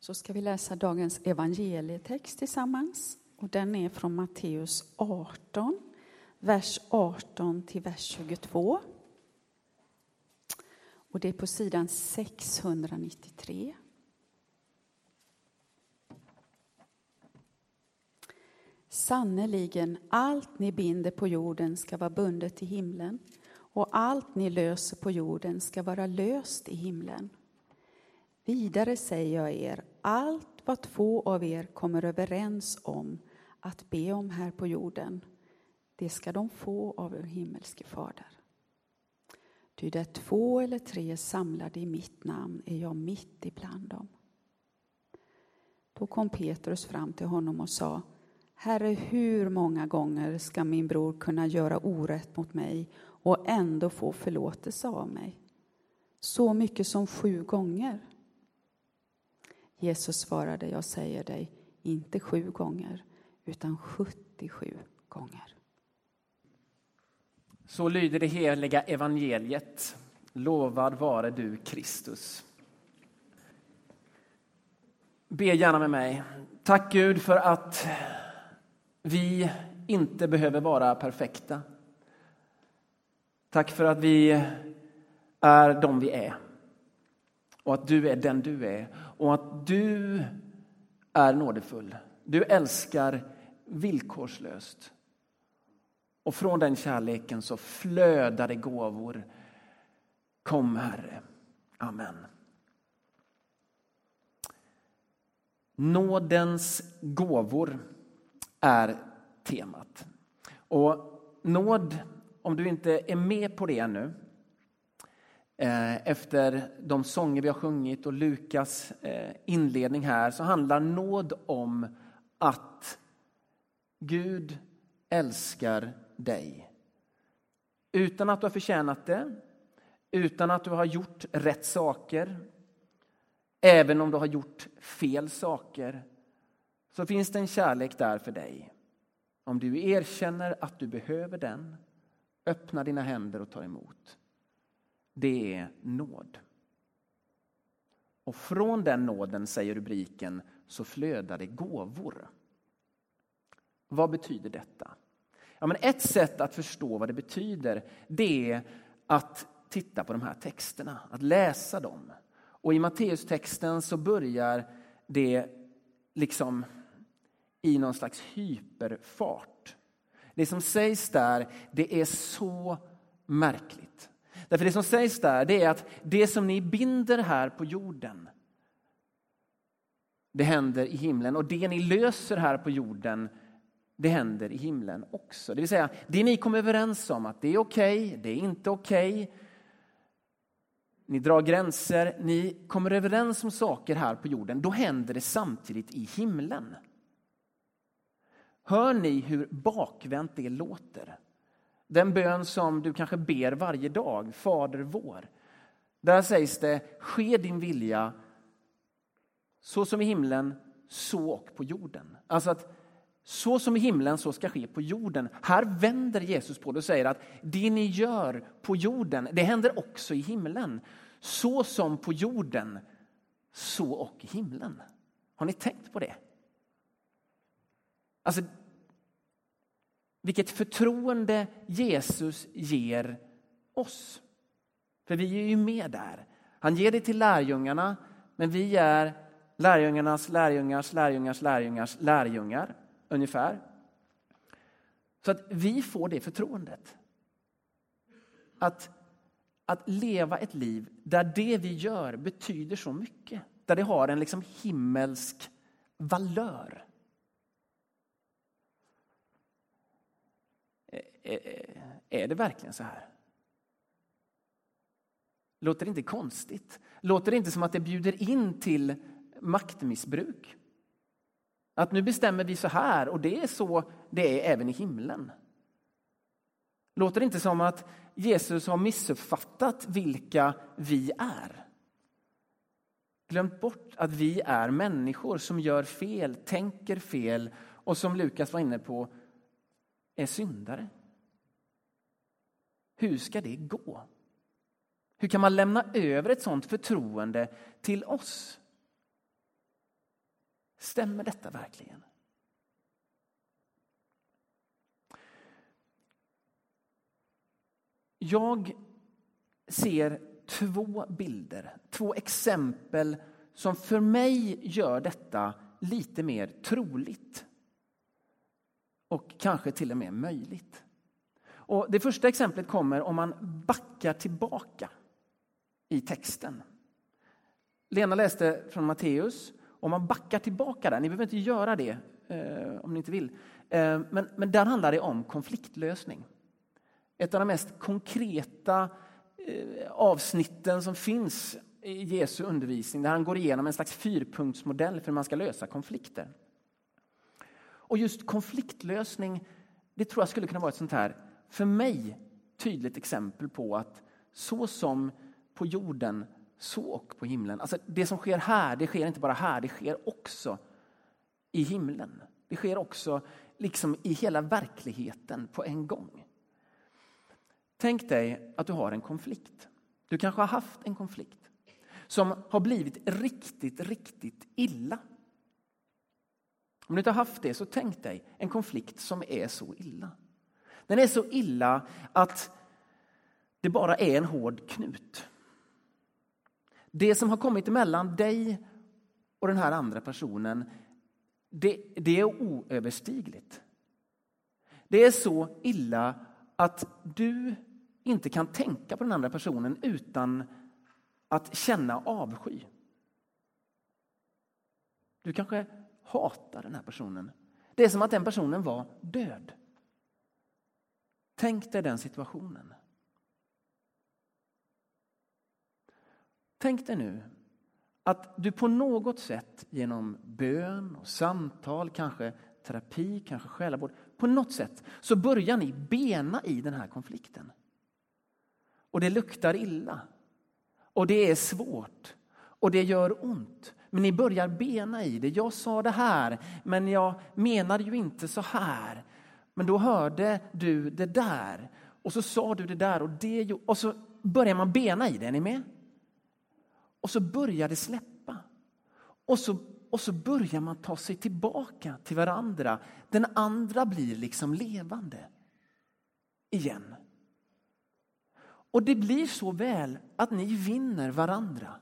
Så ska vi läsa dagens evangelietext tillsammans. Och den är från Matteus 18, vers 18 till vers 22. Och det är på sidan 693. Sannerligen, allt ni binder på jorden ska vara bundet i himlen och allt ni löser på jorden ska vara löst i himlen. Vidare säger jag er, allt vad två av er kommer överens om att be om här på jorden, det ska de få av er himmelske fader. Ty där två eller tre är samlade i mitt namn är jag mitt ibland dem. Då kom Petrus fram till honom och sa Herre, hur många gånger ska min bror kunna göra orätt mot mig och ändå få förlåtelse av mig? Så mycket som sju gånger? Jesus svarade, jag säger dig, inte sju gånger, utan 77 gånger. Så lyder det heliga evangeliet. Lovad vare du, Kristus. Be gärna med mig. Tack Gud för att vi inte behöver vara perfekta. Tack för att vi är de vi är och att du är den du är och att du är nådefull. Du älskar villkorslöst. Och från den kärleken så flödar det gåvor. Kom, Herre. Amen. Nådens gåvor är temat. Och nåd, om du inte är med på det ännu Eh, efter de sånger vi har sjungit och Lukas eh, inledning här så handlar nåd om att Gud älskar dig. Utan att du har förtjänat det, utan att du har gjort rätt saker. Även om du har gjort fel saker så finns det en kärlek där för dig. Om du erkänner att du behöver den, öppna dina händer och ta emot. Det är nåd. Och från den nåden, säger rubriken, så flödar det gåvor. Vad betyder detta? Ja, men ett sätt att förstå vad det betyder det är att titta på de här texterna, att läsa dem. Och I Matteustexten så börjar det liksom i någon slags hyperfart. Det som sägs där det är så märkligt. Därför det som sägs där det är att det som ni binder här på jorden det händer i himlen och det ni löser här på jorden det händer i himlen också. Det vill säga, det ni kom överens om att det är okej, okay, det är inte okej. Okay. Ni drar gränser, ni kommer överens om saker här på jorden. Då händer det samtidigt i himlen. Hör ni hur bakvänt det låter? Den bön som du kanske ber varje dag, Fader vår. Där sägs det, ske din vilja så som i himlen, så och på jorden. Alltså att så som i himlen, så ska ske på jorden. Här vänder Jesus på det och säger att det ni gör på jorden, det händer också i himlen. Så som på jorden, så och i himlen. Har ni tänkt på det? Alltså, vilket förtroende Jesus ger oss. För vi är ju med där. Han ger det till lärjungarna, men vi är lärjungarnas lärjungars lärjungars lärjungars lärjungar ungefär. Så att vi får det förtroendet. Att, att leva ett liv där det vi gör betyder så mycket. Där det har en liksom himmelsk valör. Eh, eh, är det verkligen så här? Låter det inte konstigt? Låter det inte som att det bjuder in till maktmissbruk? Att nu bestämmer vi så här och det är så det är även i himlen. Låter det inte som att Jesus har missuppfattat vilka vi är? Glömt bort att vi är människor som gör fel, tänker fel och som Lukas var inne på är syndare. Hur ska det gå? Hur kan man lämna över ett sådant förtroende till oss? Stämmer detta verkligen? Jag ser två bilder, två exempel som för mig gör detta lite mer troligt. Och kanske till och med möjligt. Och det första exemplet kommer om man backar tillbaka i texten. Lena läste från Matteus. Om man backar tillbaka där, ni behöver inte göra det eh, om ni inte vill. Eh, men, men där handlar det om konfliktlösning. Ett av de mest konkreta eh, avsnitten som finns i Jesu undervisning där han går igenom en slags fyrpunktsmodell för hur man ska lösa konflikter. Och just konfliktlösning, det tror jag skulle kunna vara ett sånt här, för mig, tydligt exempel på att så som på jorden, så och på himlen. Alltså det som sker här, det sker inte bara här, det sker också i himlen. Det sker också liksom i hela verkligheten på en gång. Tänk dig att du har en konflikt. Du kanske har haft en konflikt som har blivit riktigt, riktigt illa. Om du inte har haft det, så tänk dig en konflikt som är så illa. Den är så illa att det bara är en hård knut. Det som har kommit emellan dig och den här andra personen, det, det är oöverstigligt. Det är så illa att du inte kan tänka på den andra personen utan att känna avsky. Du kanske hatar den här personen. Det är som att den personen var död. Tänk dig den situationen. Tänk dig nu att du på något sätt genom bön och samtal, kanske terapi, kanske själavård, på något sätt så börjar ni bena i den här konflikten. Och det luktar illa. Och det är svårt. Och det gör ont. Men ni börjar bena i det. Jag sa det här, men jag menade ju inte så här. Men då hörde du det där. Och så sa du det där och det. Och så börjar man bena i det. Är ni med? Och så börjar det släppa. Och så, och så börjar man ta sig tillbaka till varandra. Den andra blir liksom levande. Igen. Och det blir så väl att ni vinner varandra.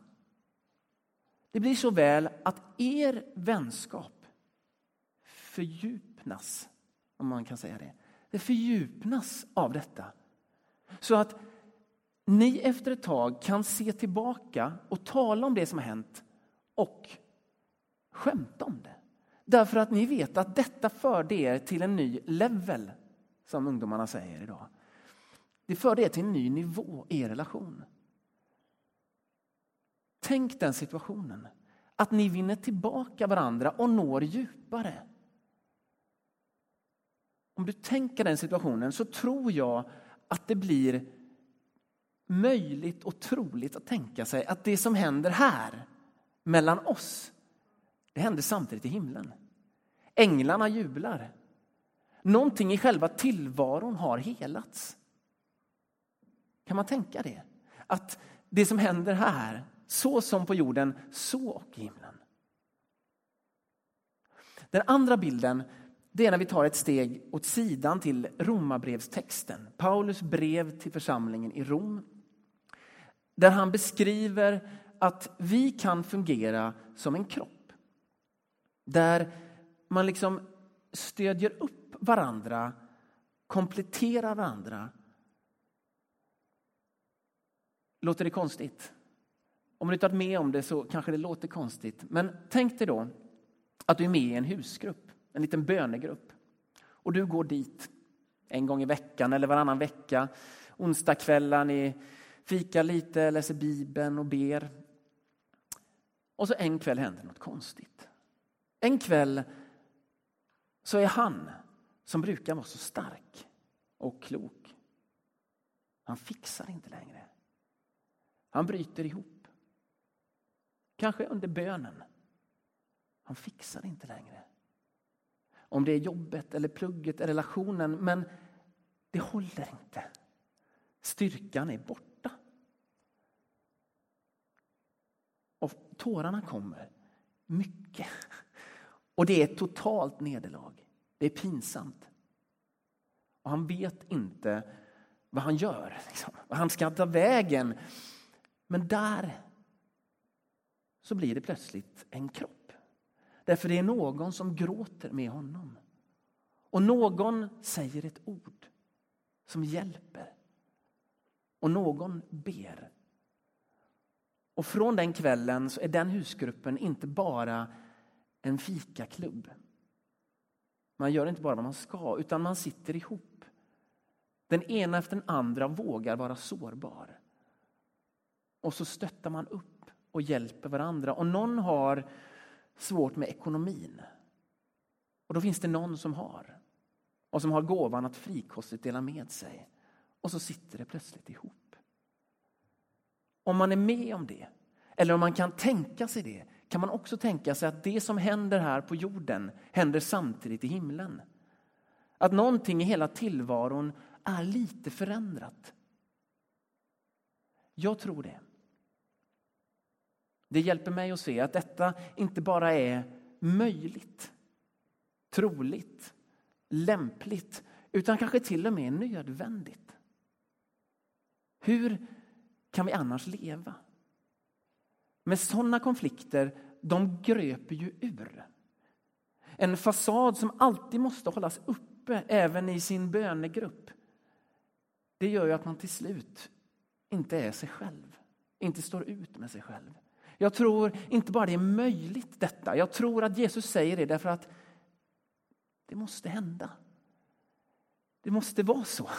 Det blir så väl att er vänskap fördjupnas, om man kan säga det. Det fördjupnas av detta. Så att ni efter ett tag kan se tillbaka och tala om det som har hänt och skämta om det. Därför att ni vet att detta förde er till en ny level, som ungdomarna säger idag. Det förde er till en ny nivå i er relation. Tänk den situationen. Att ni vinner tillbaka varandra och når djupare. Om du tänker den situationen så tror jag att det blir möjligt och troligt att tänka sig att det som händer här mellan oss, det händer samtidigt i himlen. Änglarna jublar. Någonting i själva tillvaron har helats. Kan man tänka det? Att det som händer här, så som på jorden, så och i himlen. Den andra bilden det är när vi tar ett steg åt sidan till romabrevstexten. Paulus brev till församlingen i Rom. Där han beskriver att vi kan fungera som en kropp. Där man liksom stödjer upp varandra, kompletterar varandra Låter det konstigt? Om du inte varit med om det så kanske det låter konstigt. Men tänk dig då att du är med i en husgrupp, en liten bönegrupp. Och du går dit en gång i veckan eller varannan vecka. Onsdagskvällar, ni fikar lite, läser Bibeln och ber. Och så en kväll händer något konstigt. En kväll så är han som brukar vara så stark och klok. Han fixar inte längre. Han bryter ihop. Kanske under bönen. Han fixar inte längre. Om det är jobbet eller plugget eller relationen, men det håller inte. Styrkan är borta. Och tårarna kommer. Mycket. Och det är ett totalt nederlag. Det är pinsamt. Och han vet inte vad han gör, liksom. vad han ska ta vägen. Men där så blir det plötsligt en kropp. Därför det är någon som gråter med honom. Och någon säger ett ord som hjälper. Och någon ber. Och från den kvällen så är den husgruppen inte bara en fikaklubb. Man gör inte bara vad man ska, utan man sitter ihop. Den ena efter den andra vågar vara sårbar. Och så stöttar man upp och hjälper varandra. Och någon har svårt med ekonomin. Och då finns det någon som har. Och som har gåvan att frikostigt dela med sig. Och så sitter det plötsligt ihop. Om man är med om det, eller om man kan tänka sig det, kan man också tänka sig att det som händer här på jorden händer samtidigt i himlen. Att någonting i hela tillvaron är lite förändrat. Jag tror det. Det hjälper mig att se att detta inte bara är möjligt, troligt, lämpligt, utan kanske till och med nödvändigt. Hur kan vi annars leva? Men sådana konflikter, de gröper ju ur. En fasad som alltid måste hållas uppe, även i sin bönegrupp. Det gör ju att man till slut inte är sig själv, inte står ut med sig själv. Jag tror inte bara det är möjligt detta, jag tror att Jesus säger det därför att det måste hända. Det måste vara så.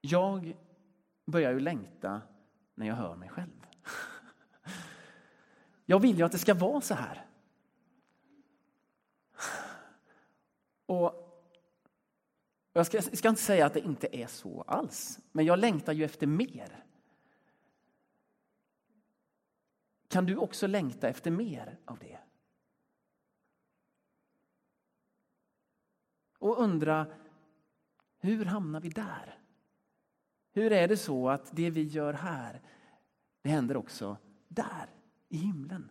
Jag börjar ju längta när jag hör mig själv. Jag vill ju att det ska vara så här. Och jag ska, ska inte säga att det inte är så alls, men jag längtar ju efter mer. Kan du också längta efter mer av det? Och undra, hur hamnar vi där? Hur är det så att det vi gör här, det händer också där, i himlen?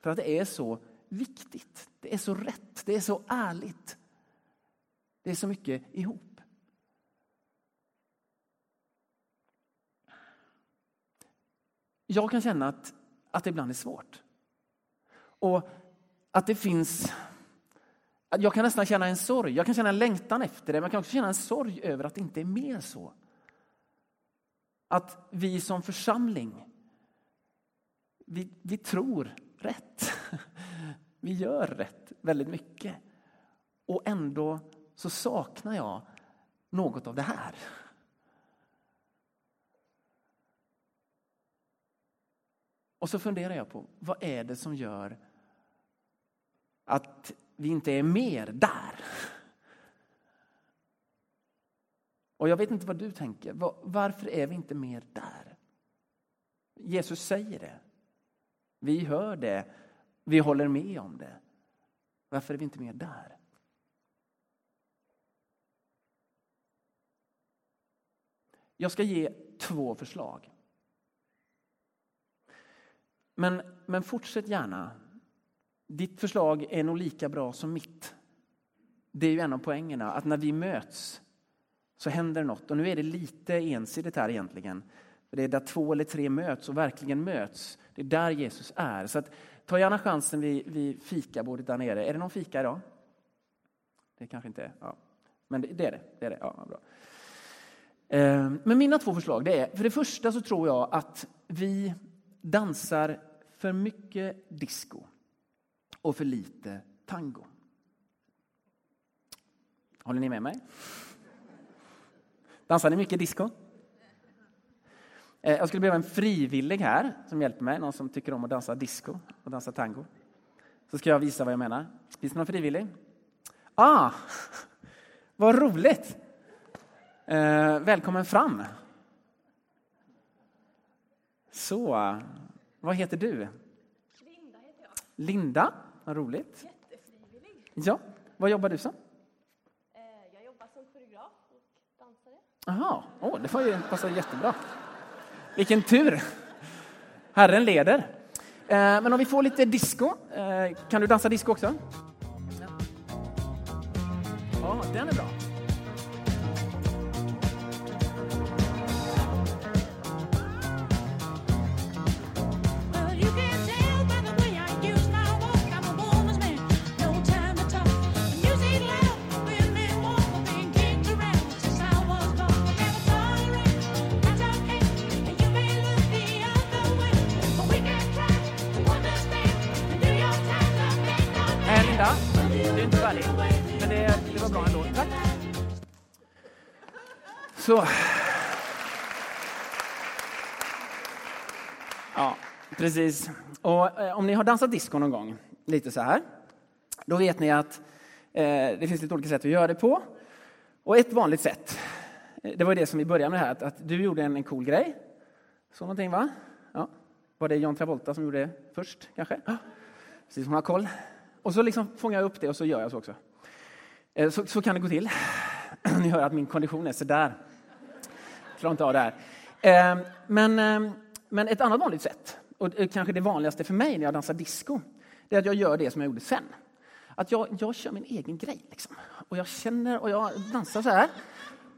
För att det är så viktigt, det är så rätt, det är så ärligt. Det är så mycket ihop. Jag kan känna att, att det ibland är svårt. Och att det finns... Jag kan nästan känna en sorg, jag kan känna en längtan efter det, men jag kan också känna en sorg över att det inte är mer så. Att vi som församling, vi, vi tror rätt. Vi gör rätt väldigt mycket. Och ändå så saknar jag något av det här. Och så funderar jag på vad är det som gör att vi inte är mer där? Och jag vet inte vad du tänker. Varför är vi inte mer där? Jesus säger det. Vi hör det. Vi håller med om det. Varför är vi inte mer där? Jag ska ge två förslag. Men, men fortsätt gärna. Ditt förslag är nog lika bra som mitt. Det är ju en av poängerna, att när vi möts så händer något. Och nu är det lite ensidigt här egentligen. det är där två eller tre möts och verkligen möts. Det är där Jesus är. Så att, ta gärna chansen vid, vid fikabordet där nere. Är det någon fika idag? Det kanske inte är. Ja. Men det, det är det. det, är det. Ja, bra. Eh, men mina två förslag det är, för det första så tror jag att vi dansar för mycket disco och för lite tango. Håller ni med mig? Dansar ni mycket disco? Eh, jag skulle behöva en frivillig här som hjälper mig, någon som tycker om att dansa disco och dansa tango. Så ska jag visa vad jag menar. Finns det någon frivillig? Ah, vad roligt! Eh, välkommen fram. Så, vad heter du? Linda heter jag. Linda, vad roligt. Jättefrivillig. Ja, vad jobbar du som? Eh, Jag jobbar som koreograf och dansare. Jaha, oh, det var ju, passar jättebra. Vilken tur! Herren leder. Eh, Men om vi får lite disco. eh, Kan du dansa disco också? Ja, den är bra. Var bra ändå. Tack. Så. Ja, precis. Och eh, om ni har dansat disco någon gång, lite så här, då vet ni att eh, det finns lite olika sätt att göra det på. Och ett vanligt sätt, eh, det var det som vi började med här, att, att du gjorde en, en cool grej. Så någonting va? Ja. Var det John Travolta som gjorde det först kanske? Ja. Precis, hon har koll. Och så liksom fångar jag upp det och så gör jag så också. Eh, så, så kan det gå till. Ni hör att min kondition är sådär. Klarar inte av det här. Ehm, men, ehm, men ett annat vanligt sätt, och kanske det vanligaste för mig när jag dansar disco, det är att jag gör det som jag gjorde sen. Att jag, jag kör min egen grej. Liksom. Och jag känner och jag dansar så här.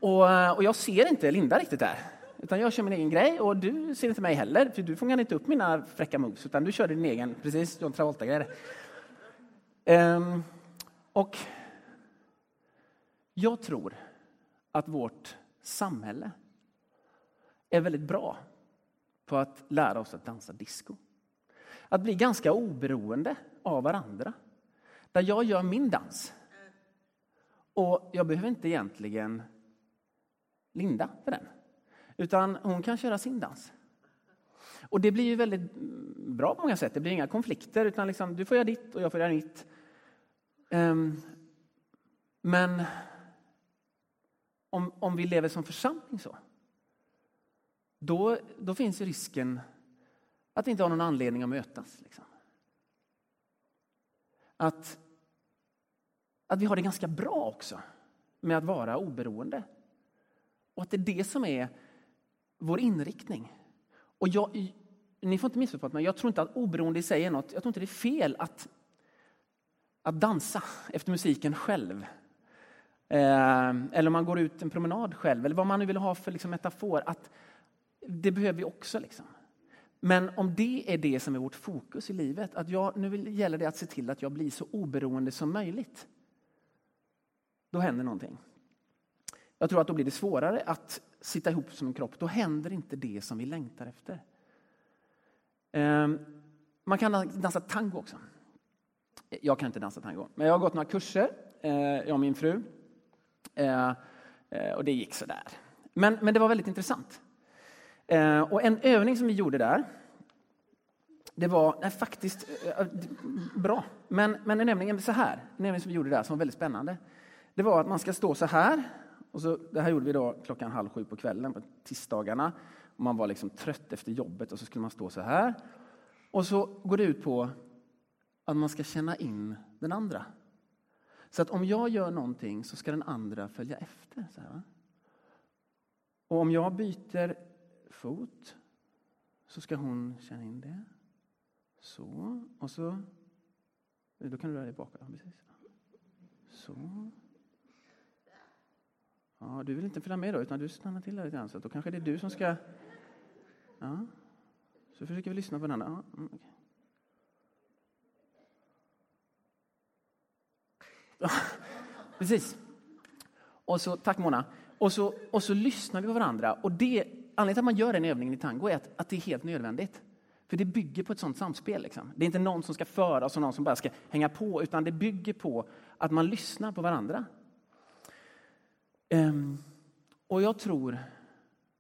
Och, och jag ser inte Linda riktigt där. Utan jag kör min egen grej och du ser inte mig heller, för du fångar inte upp mina fräcka moves, utan du kör din egen, precis, John Travolta-grej. Um, ehm, och jag tror att vårt samhälle är väldigt bra på att lära oss att dansa disco. Att bli ganska oberoende av varandra. Där jag gör min dans. Och jag behöver inte egentligen Linda för den. Utan hon kan köra sin dans. Och det blir ju väldigt bra på många sätt. Det blir inga konflikter, utan liksom, du får göra ditt och jag får göra mitt. Ehm, men om, om vi lever som församling så, då, då finns ju risken att vi inte har någon anledning att mötas. Liksom. Att, att vi har det ganska bra också med att vara oberoende. Och att det är det som är vår inriktning. Och jag, ni får inte missuppfatta mig, jag tror inte att oberoende i sig är något, jag tror inte det är fel att, att dansa efter musiken själv. Eh, eller om man går ut en promenad själv, eller vad man nu vill ha för liksom, metafor. Att det behöver vi också. Liksom. Men om det är det som är vårt fokus i livet, att jag, nu gäller det att se till att jag blir så oberoende som möjligt. Då händer någonting. Jag tror att då blir det svårare att sitta ihop som en kropp. Då händer inte det som vi längtar efter. Ehm, man kan dansa tango också. Jag kan inte dansa tango, men jag har gått några kurser, eh, jag och min fru. Eh, eh, och det gick så där. Men, men det var väldigt intressant. Eh, och en övning som vi gjorde där, det var nej, faktiskt bra. Men, men en övning så här, en övning som vi gjorde där som var väldigt spännande. Det var att man ska stå så här. Och så, det här gjorde vi då klockan halv sju på kvällen på tisdagarna. Och man var liksom trött efter jobbet och så skulle man stå så här. Och så går det ut på att man ska känna in den andra. Så att om jag gör någonting så ska den andra följa efter. Så här, va? Och om jag byter fot så ska hon känna in det. Så, och så... Eh, då kan du röra dig bakåt. Precis. Så. Ja, du vill inte följa med då, utan du stannar till där lite grann. Så då kanske det är du som ska... Ja. Så försöker vi lyssna på den andra. Ja, mm, okay okej. Ja, precis. Och så, tack Mona. Och så, och så lyssnar vi på varandra. Och det, anledningen till att man gör den övningen i tango är att, att det är helt nödvändigt. För det bygger på ett sånt samspel. Liksom. Det är inte någon som ska föra och någon som bara ska hänga på, utan det bygger på att man lyssnar på varandra. Um, och jag tror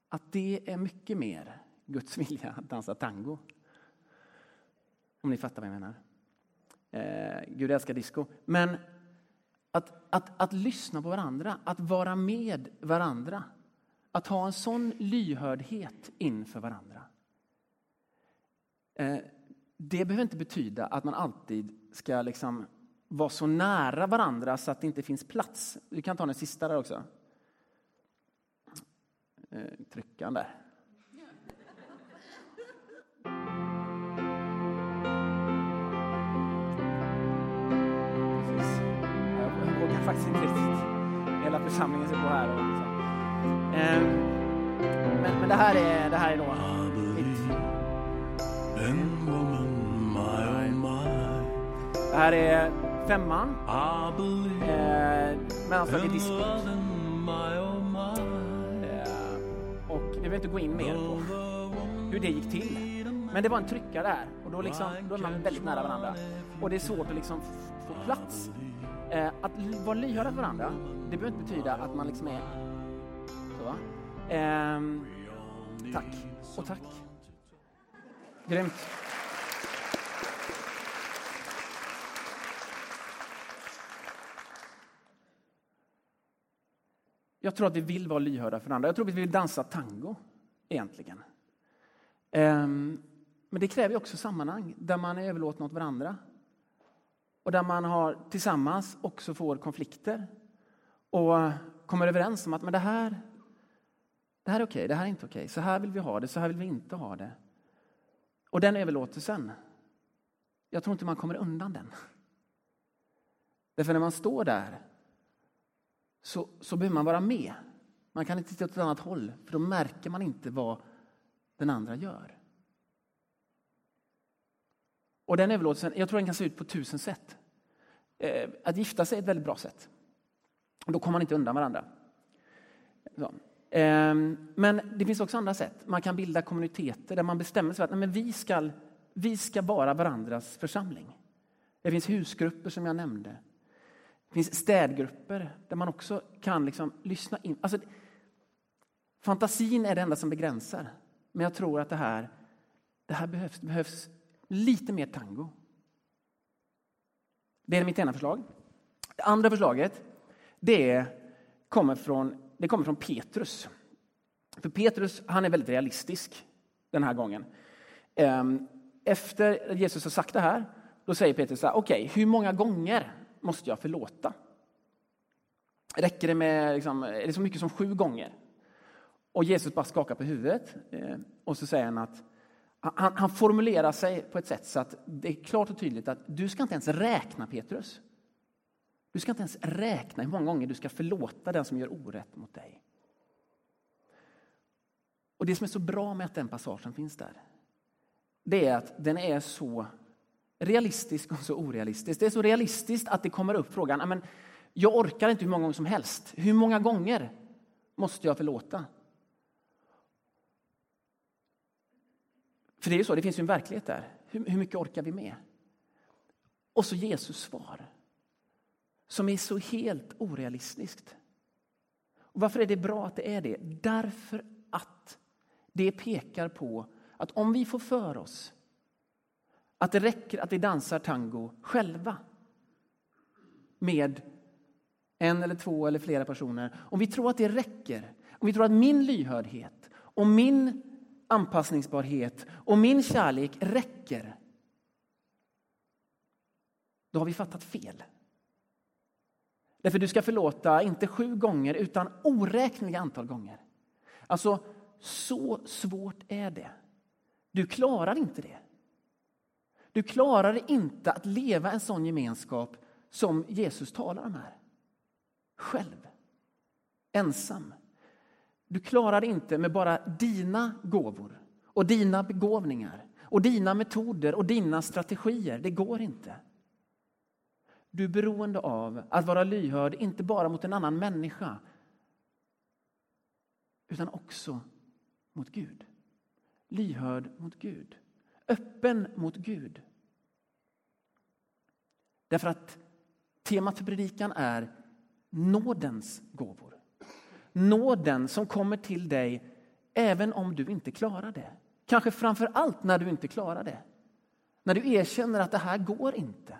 att det är mycket mer Guds vilja att dansa tango. Om ni fattar vad jag menar. Uh, Gud älskar disco. Men att, att, att lyssna på varandra, att vara med varandra. Att ha en sån lyhördhet inför varandra. Eh, det behöver inte betyda att man alltid ska liksom vara så nära varandra så att det inte finns plats. Du kan ta den sista där också. Eh, tryckan där. Faktiskt inte riktigt. Hela församlingen ser på här. Och så. Ehm, men, men det här är, det här är då det här är femman eh, my oh my. Eh, och jag vill inte gå in mer på hur det gick till. Men det var en tryckare där och då, liksom, då är man väldigt nära varandra. Och det är svårt att liksom få plats. Eh, att vara lyhörda för varandra, det behöver inte betyda att man liksom är... Så va? Tack. Och tack. Grymt. Jag tror att vi vill vara lyhörda för varandra. Jag tror att vi vill dansa tango, egentligen. Ehm, men det kräver också sammanhang där man är överlåten åt varandra. Och där man har tillsammans också får konflikter. Och kommer överens om att men det här, det här är okej, det här är inte okej. Så här vill vi ha det, så här vill vi inte ha det. Och den överlåtelsen, jag tror inte man kommer undan den. Därför när man står där så, så behöver man vara med. Man kan inte titta åt ett annat håll, för då märker man inte vad den andra gör. Och den överlåtelsen, jag tror den kan se ut på tusen sätt. Eh, att gifta sig är ett väldigt bra sätt. Då kommer man inte undan varandra. Så. Ehm, men det finns också andra sätt. Man kan bilda kommuniteter där man bestämmer sig för att nej, men vi, ska, vi ska vara varandras församling. Det finns husgrupper som jag nämnde. Det finns städgrupper där man också kan liksom lyssna in. Alltså, fantasin är det enda som begränsar. Men jag tror att det här, det här behövs, det behövs lite mer tango. Det är mitt ena förslag. Det andra förslaget det kommer från, det kommer från Petrus. För Petrus han är väldigt realistisk den här gången. Ehm, efter att Jesus har sagt det här, då säger Petrus så här, okej, hur många gånger måste jag förlåta? Räcker det med, liksom, är det så mycket som sju gånger? Och Jesus bara skakar på huvudet eh, och så säger han att han, han formulerar sig på ett sätt så att det är klart och tydligt att du ska inte ens räkna Petrus. Du ska inte ens räkna hur många gånger du ska förlåta den som gör orätt mot dig. Och det som är så bra med att den passagen finns där, det är att den är så realistisk och så orealistisk. Det är så realistiskt att det kommer upp frågan, men jag orkar inte hur många gånger som helst. Hur många gånger måste jag förlåta? För det är ju så, det finns ju en verklighet där. Hur, hur mycket orkar vi med? Och så Jesus svar, som är så helt orealistiskt. Och varför är det bra att det är det? Därför att det pekar på att om vi får för oss att det räcker att vi dansar tango själva med en eller två eller flera personer. Om vi tror att det räcker, om vi tror att min lyhördhet och min anpassningsbarhet och min kärlek räcker. Då har vi fattat fel. Därför du ska förlåta inte sju gånger utan oräkneliga antal gånger. Alltså, så svårt är det. Du klarar inte det. Du klarar inte att leva en sån gemenskap som Jesus talar om här. Själv. Ensam. Du klarar inte med bara dina gåvor och dina begåvningar och dina metoder och dina strategier. Det går inte. Du är beroende av att vara lyhörd, inte bara mot en annan människa utan också mot Gud. Lyhörd mot Gud. Öppen mot Gud. Därför att temat för predikan är nådens gåvor. Nåden som kommer till dig även om du inte klarar det. Kanske framför allt när du inte klarar det. När du erkänner att det här går inte.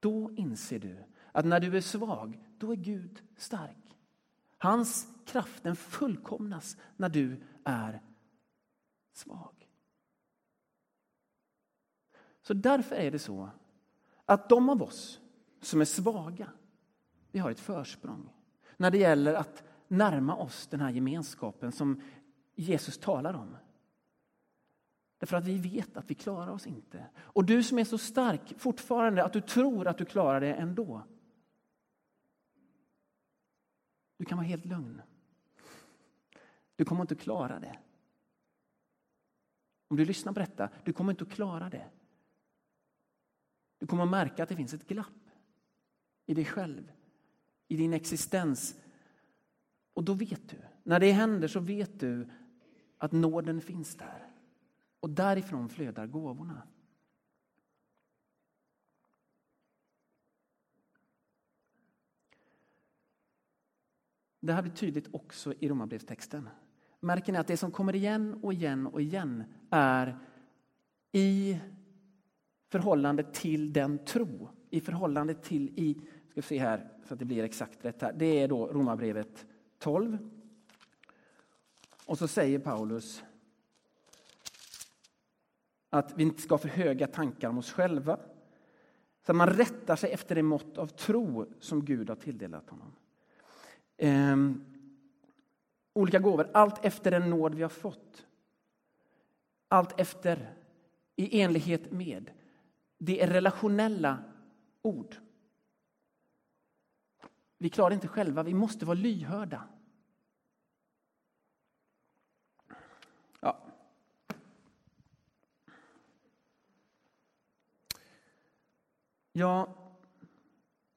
Då inser du att när du är svag, då är Gud stark. Hans kraft den fullkomnas när du är svag. Så därför är det så att de av oss som är svaga, vi har ett försprång när det gäller att närma oss den här gemenskapen som Jesus talar om. Därför att vi vet att vi klarar oss inte. Och du som är så stark fortfarande att du tror att du klarar det ändå. Du kan vara helt lugn. Du kommer inte att klara det. Om du lyssnar på detta, du kommer inte att klara det. Du kommer att märka att det finns ett glapp i dig själv, i din existens. Och då vet du, när det händer så vet du att nåden finns där. Och därifrån flödar gåvorna. Det här blir tydligt också i Romarbrevstexten. Märker ni att det som kommer igen och igen och igen är i förhållande till den tro, i förhållande till i, ska se här så att det blir exakt rätt här. Det är då Romarbrevet 12. Och så säger Paulus att vi inte ska ha för höga tankar om oss själva. Så att man rättar sig efter det mått av tro som Gud har tilldelat honom. Ehm, olika gåvor, allt efter den nåd vi har fått. Allt efter, i enlighet med. Det är relationella ord. Vi klarar det inte själva, vi måste vara lyhörda. Ja. Ja,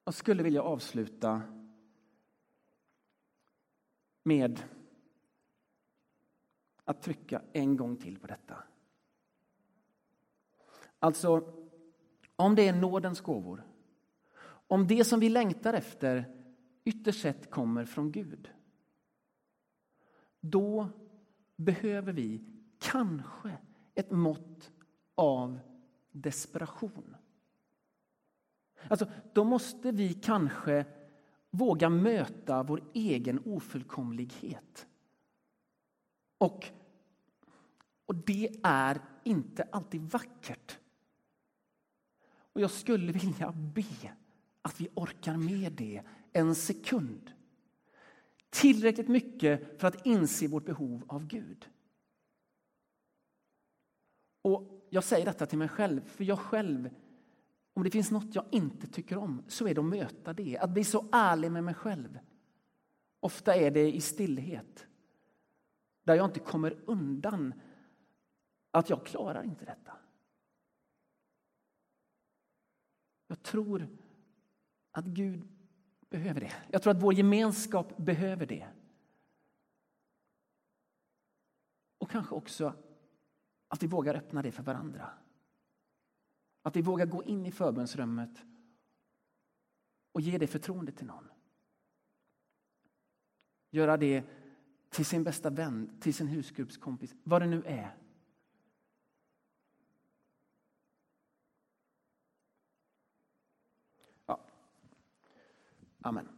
jag skulle vilja avsluta med att trycka en gång till på detta. Alltså, om det är nådens gåvor, om det som vi längtar efter ytterst sett kommer från Gud, då behöver vi kanske ett mått av desperation. Alltså, då måste vi kanske våga möta vår egen ofullkomlighet. Och, och det är inte alltid vackert. Och jag skulle vilja be att vi orkar med det en sekund. Tillräckligt mycket för att inse vårt behov av Gud. Och Jag säger detta till mig själv, för jag själv om det finns något jag inte tycker om så är det att möta det, att bli så ärlig med mig själv. Ofta är det i stillhet, där jag inte kommer undan att jag klarar inte detta. Jag tror att Gud behöver det. Jag tror att vår gemenskap behöver det. Och kanske också att vi vågar öppna det för varandra. Att vi vågar gå in i förbönsrummet och ge det förtroende till någon. Göra det till sin bästa vän, till sin husgruppskompis, vad det nu är. Amen.